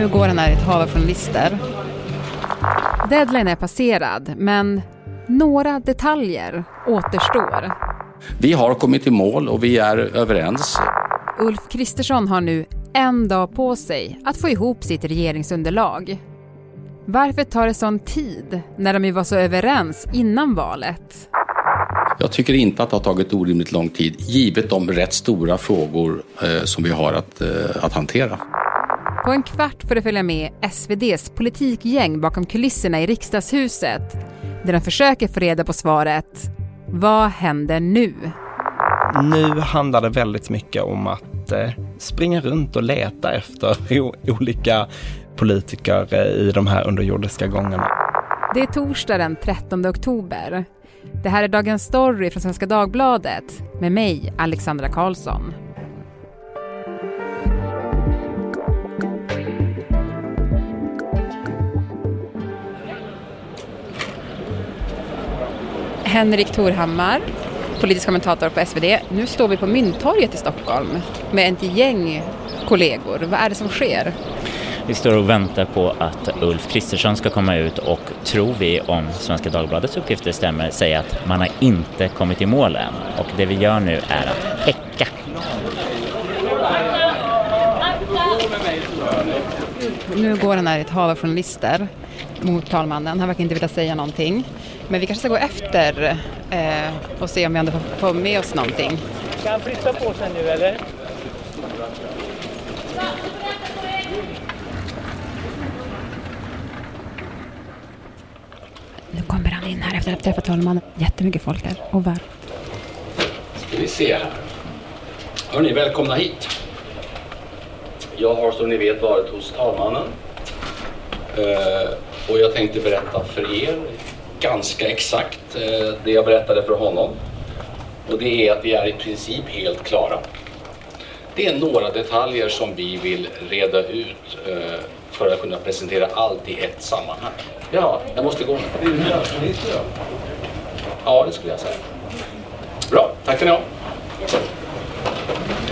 Nu går han här i ett hav av journalister. Deadline är passerad, men några detaljer återstår. Vi har kommit i mål och vi är överens. Ulf Kristersson har nu en dag på sig att få ihop sitt regeringsunderlag. Varför tar det sån tid när de ju var så överens innan valet? Jag tycker inte att det har tagit orimligt lång tid givet de rätt stora frågor eh, som vi har att, eh, att hantera. På en kvart får du följa med SVDs politikgäng bakom kulisserna i riksdagshuset där de försöker få reda på svaret. Vad händer nu? Nu handlar det väldigt mycket om att eh, springa runt och leta efter olika politiker eh, i de här underjordiska gångarna. Det är torsdag den 13 oktober. Det här är Dagens Story från Svenska Dagbladet med mig, Alexandra Karlsson. Henrik Torhammar, politisk kommentator på SvD. Nu står vi på Mynttorget i Stockholm med ett gäng kollegor. Vad är det som sker? Vi står och väntar på att Ulf Kristersson ska komma ut och tror vi, om Svenska Dagbladets uppgifter stämmer, säga att man har inte kommit i mål än. Och det vi gör nu är att häcka. Nu går han här i ett hav av journalister mot talmannen. Han verkar inte vilja säga någonting. Men vi kanske ska gå efter eh, och se om vi ändå får, med oss någonting. Kan han flytta på sig nu eller? Nu kommer han in här efter att ha träffat talmannen. Jättemycket folk här. Och var. Ska vi se här. Hörni, välkomna hit. Jag har som ni vet varit hos talmannen. Eh, och jag tänkte berätta för er ganska exakt eh, det jag berättade för honom. Och det är att vi är i princip helt klara. Det är några detaljer som vi vill reda ut eh, för att kunna presentera allt i ett sammanhang. Ja, jag måste gå nu. Ja, det skulle jag säga. Bra, tack ska ni ha.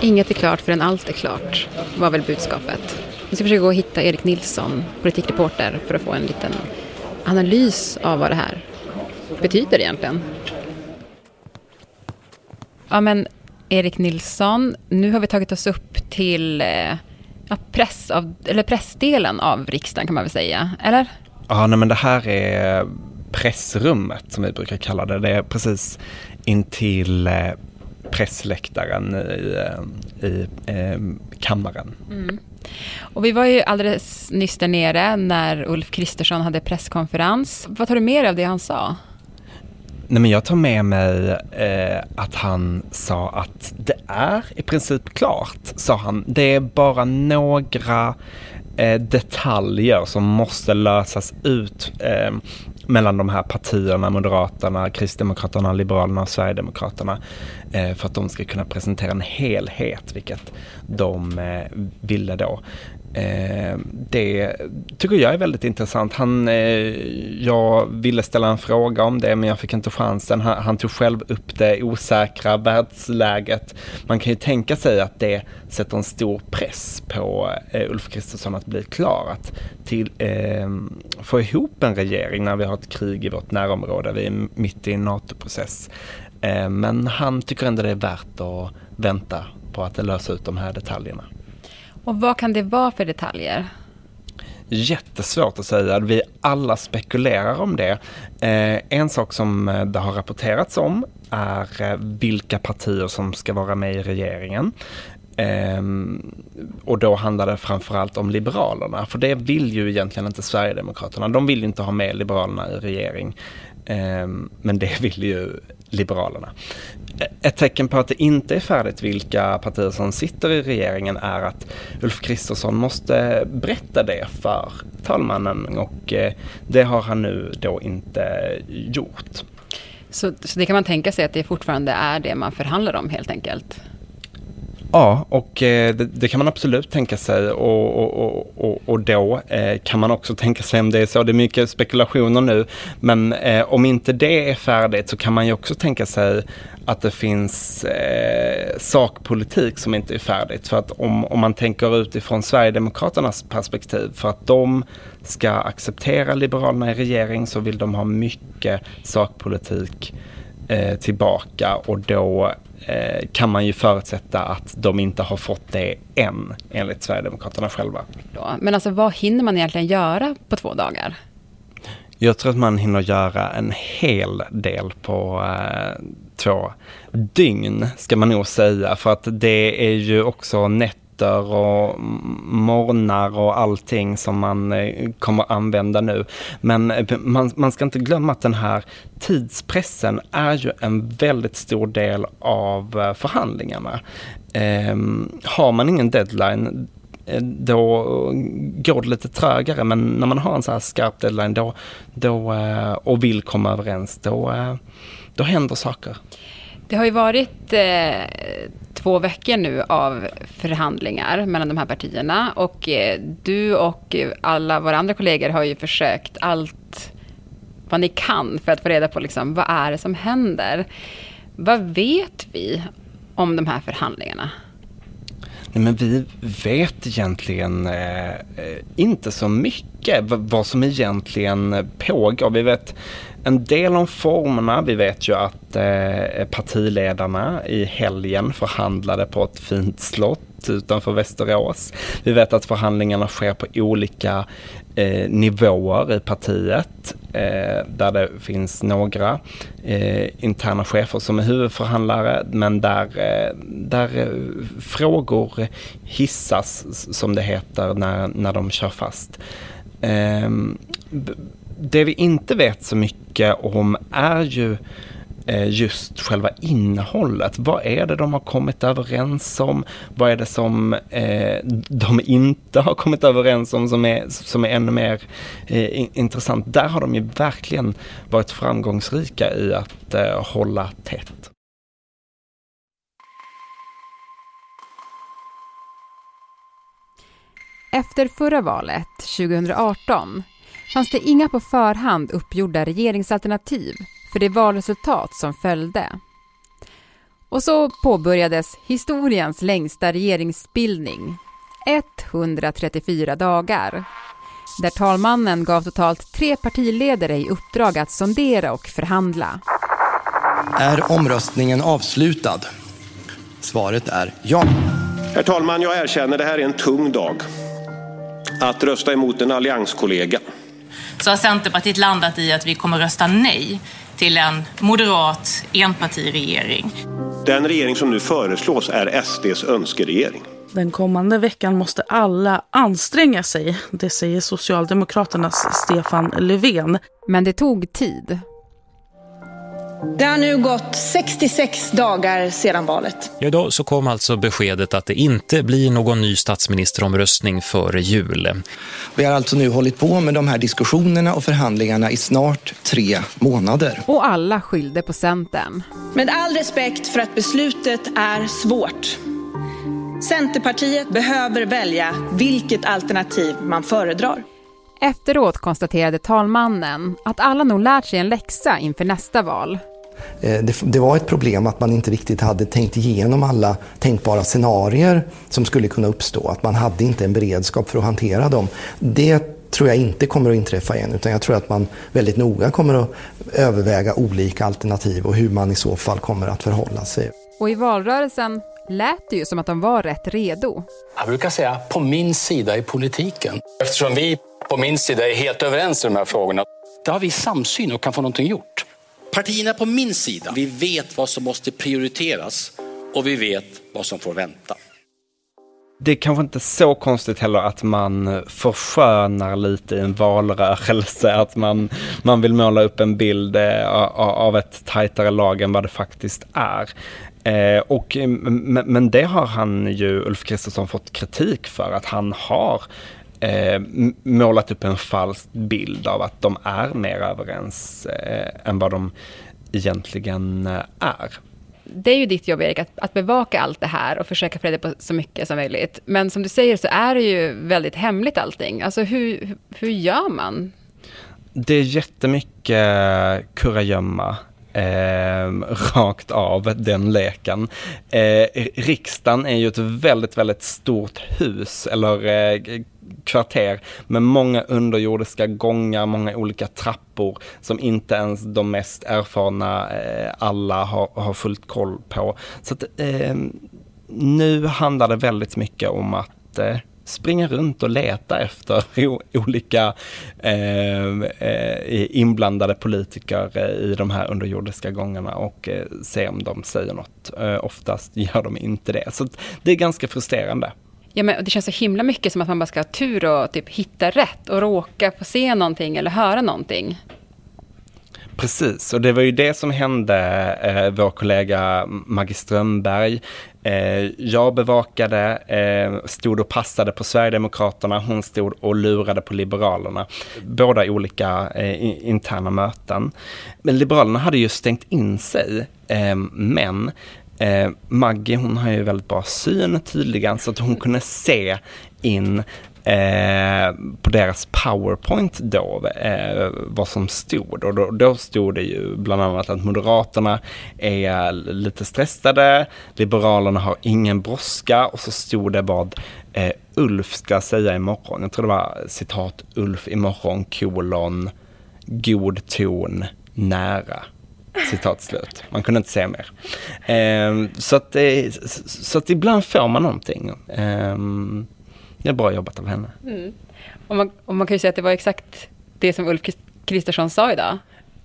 Inget är klart förrän allt är klart, var väl budskapet. Vi ska försöka gå och hitta Erik Nilsson, politikreporter, för att få en liten analys av vad det här betyder egentligen. Ja, men Erik Nilsson, nu har vi tagit oss upp till eh, ja, press av, eller pressdelen av riksdagen kan man väl säga, eller? Ja, nej, men det här är pressrummet som vi brukar kalla det. Det är precis intill eh, pressläktaren i, eh, i eh, kammaren. Mm. Och vi var ju alldeles nyss där nere när Ulf Kristersson hade presskonferens. Vad tar du med dig av det han sa? Nej, men jag tar med mig eh, att han sa att det är i princip klart, sa han. Det är bara några eh, detaljer som måste lösas ut eh, mellan de här partierna, Moderaterna, Kristdemokraterna, Liberalerna och Sverigedemokraterna eh, för att de ska kunna presentera en helhet, vilket de eh, ville då. Eh, det tycker jag är väldigt intressant. Han, eh, jag ville ställa en fråga om det men jag fick inte chansen. Han, han, tog själv upp det osäkra världsläget. Man kan ju tänka sig att det sätter en stor press på eh, Ulf Kristersson att bli klar. Att till, eh, få ihop en regering när vi har ett krig i vårt närområde. Vi är mitt i en NATO-process. Eh, men han tycker ändå det är värt att vänta på att lösa ut de här detaljerna. Och vad kan det vara för detaljer? Jättesvårt att säga. Vi alla spekulerar om det. Eh, en sak som eh, det har rapporterats om är eh, vilka partier som ska vara med i regeringen. Um, och då handlar det framförallt om Liberalerna, för det vill ju egentligen inte Sverigedemokraterna. De vill inte ha med Liberalerna i regering. Um, men det vill ju Liberalerna. E-, ett tecken på att det inte är färdigt vilka partier som sitter i regeringen är att Ulf Kristersson måste berätta det för talmannen och eh, det har han nu då inte gjort. Så, så det kan man tänka sig att det fortfarande är det man förhandlar om helt enkelt? Ja, och eh, det, det, kan man absolut tänka sig och, och, och, och då eh, kan man också tänka sig om det är så. Det är mycket spekulationer nu, men eh, om inte det är färdigt så kan man ju också tänka sig att det finns eh, sakpolitik som inte är färdigt. För att om, om man tänker utifrån Sverigedemokraternas perspektiv, för att de ska acceptera Liberalerna i regering så vill de ha mycket sakpolitik eh, tillbaka och då eh, kan man ju förutsätta att de inte har fått det än, enligt Sverigedemokraterna själva. Men alltså vad hinner man egentligen göra på två dagar? Jag tror att man hinner göra en hel del på eh, två dygn, ska man nog säga. För att det är ju också nätt nätter och morgnar och allting som man eh, kommer använda nu. Men eh, man, man ska inte glömma att den här tidspressen är ju en väldigt stor del av eh, förhandlingarna. Eh, har man ingen deadline då går det lite trögare men när man har en så här skarp deadline då, då, och vill komma överens då, då händer saker. Det har ju varit eh, två veckor nu av förhandlingar mellan de här partierna och eh, du och alla våra andra kollegor har ju försökt allt vad ni kan för att få reda på liksom, vad är det som händer. Vad vet vi om de här förhandlingarna? Nej, men vi vet egentligen eh, eh inte så mycket vad som egentligen pågår. Vi vet en del om formerna. Vi vet ju att eh, partiledarna i helgen förhandlade på ett fint slott utanför Västerås. Vi vet att förhandlingarna sker på olika eh, nivåer i partiet eh, där det finns några eh, interna chefer som är huvudförhandlare men där, eh, där eh, frågor hissas som det heter när, när de kör fast. Ehm, det vi inte vet så mycket om är ju eh, Eh, just själva innehållet. Vad är det de har kommit överens om? Vad är det som eh, de inte har kommit överens om som är, som är ännu mer eh, intressant? Där har de ju verkligen varit framgångsrika i att hålla tätt. Efter förra valet, 2018, fanns det inga på förhand uppgjorda regeringsalternativ för det valresultat som följde. Och så påbörjades historiens längsta regeringsbildning, 134 dagar, där talmannen gav totalt tre partiledare i uppdrag att sondera och förhandla. Är omröstningen avslutad? Svaret är ja. Herr talman, jag erkänner det här är en tung dag. Att rösta emot en allianskollega så har Centerpartiet landat i att vi kommer rösta nej till en moderat enpartiregering. Den regering som nu föreslås är SDs önskeregering. Den kommande veckan måste alla anstränga sig, det säger Socialdemokraternas Stefan Löfven. Men det tog tid. Det har nu gått 66 dagar sedan valet. Ja, idag så kom alltså beskedet att det inte blir någon ny statsministeromröstning före jul. Vi har alltså nu hållit på med de här diskussionerna och förhandlingarna i snart tre månader. Och alla skyllde på Centern. Med all respekt för att beslutet är svårt. Centerpartiet behöver välja vilket alternativ man föredrar. Efteråt konstaterade talmannen att alla nog lärt sig en läxa inför nästa val. Eh, det, det, var ett problem att man inte riktigt hade tänkt igenom alla tänkbara scenarier som skulle kunna uppstå. Att man hade inte en beredskap för att hantera dem. Det tror jag inte kommer att inträffa igen utan jag tror att man väldigt noga kommer att överväga olika alternativ och hur man i så fall kommer att förhålla sig. Och i valrörelsen lät det ju som att de var rätt redo. Jag brukar säga på min sida i politiken. Eftersom vi på min sida är helt överens i de här frågorna. Där har vi samsyn och kan få någonting gjort. Partierna på min sida, vi vet vad som måste prioriteras och vi vet vad som får vänta. Det är kanske inte så konstigt heller att man förskönar lite i en valrörelse, att man, man vill måla upp en bild eh, av ett tajtare lag än vad det faktiskt är. Eh, och, men det har han ju, Ulf Kristersson, fått kritik för, att han har eh, målat upp en falsk bild av att de är mer överens eh, än vad de egentligen eh, är. det är ju ditt jobb, Erik, att, att bevaka allt det här och försöka få reda på så mycket som möjligt. Men som du säger så är det ju väldigt hemligt allting. Alltså hur, hur gör man? Det är jättemycket kurragömma. Eh, rakt av den leken. Eh, riksdagen är ju ett väldigt, väldigt stort hus, eller eh, kvarter med många underjordiska gångar, många olika trappor som inte ens de mest erfarna eh, alla har, har fullt koll på. Så att, eh, nu handlar det väldigt mycket om att eh, springa runt och leta efter olika eh, eh, inblandade politiker i de här underjordiska gångarna och eh, se om de säger något. Eh, oftast gör de inte det. Så det är ganska frustrerande. Ja, men det känns så himla mycket som att man bara ska ha tur och typ hitta rätt och råka få se någonting eller höra någonting. Precis, och det var ju det som hände eh, vår kollega Maggie Strömberg. Eh, jag bevakade, eh, stod och passade på Sverigedemokraterna, hon stod och lurade på Liberalerna. Båda olika eh, interna möten. Men Liberalerna hade ju stängt in sig, eh, men Eh, Maggie hon har ju väldigt bra syn tydligen så att hon kunde se in eh, på deras powerpoint då eh, vad som stod och då, då, stod det ju bland annat att Moderaterna är lite stressade, Liberalerna har ingen brådska och så stod det vad eh, Ulf ska säga imorgon. Jag tror det var citat Ulf imorgon kolon god ton nära. Citat slut. Man kunde inte säga mer. Eh, så, att så att ibland får man någonting. Ehm, det är bra jobbat av henne. Mm. Och, man, och man kan ju säga att det var exakt det som Ulf Kristersson sa idag.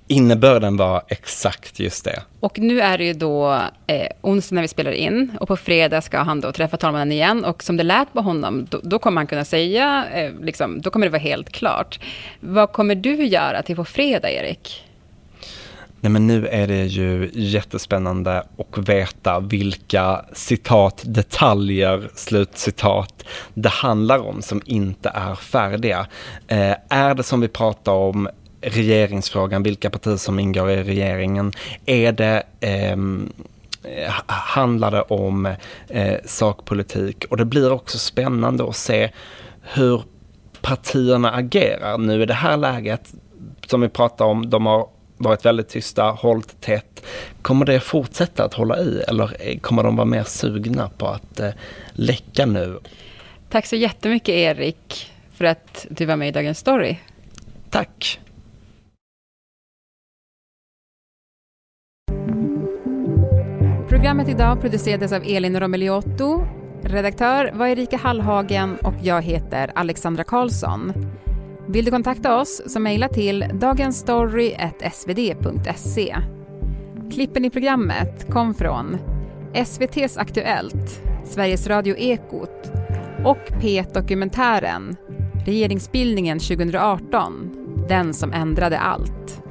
Innebörden var exakt just det. Och nu är det ju då eh, onsdag när vi spelar in och på fredag ska han då träffa talmannen igen och som det lät på honom, då, då kommer han kunna säga, eh, liksom, då kommer det vara helt klart. Vad kommer du göra till på fredag, Erik? Nej men nu är det ju jättespännande att veta vilka citat, detaljer, slutcitat det handlar om som inte är färdiga. Eh, är det som vi pratar om regeringsfrågan, vilka partier som ingår i regeringen? Är det ehm, eh, handlar det om eh, sakpolitik? Och det blir också spännande att se hur partierna agerar nu i det här läget som vi pratar om. De har varit väldigt tysta, hållit tätt. Kommer det fortsätta att hålla i eller kommer de vara mer sugna på att eh, läcka nu? Tack så jättemycket Erik för att du var med i Dagens Story. Tack. Programmet idag producerades av Elin Romeliotto. Redaktör var Erika Hallhagen och jag heter Alexandra Karlsson. Vill du kontakta oss så mejla till dagensstory.svd.se. Klippen i programmet kom från SVTs Aktuellt, Sveriges Radio Ekot och P1 Dokumentären Regeringsbildningen 2018, den som ändrade allt.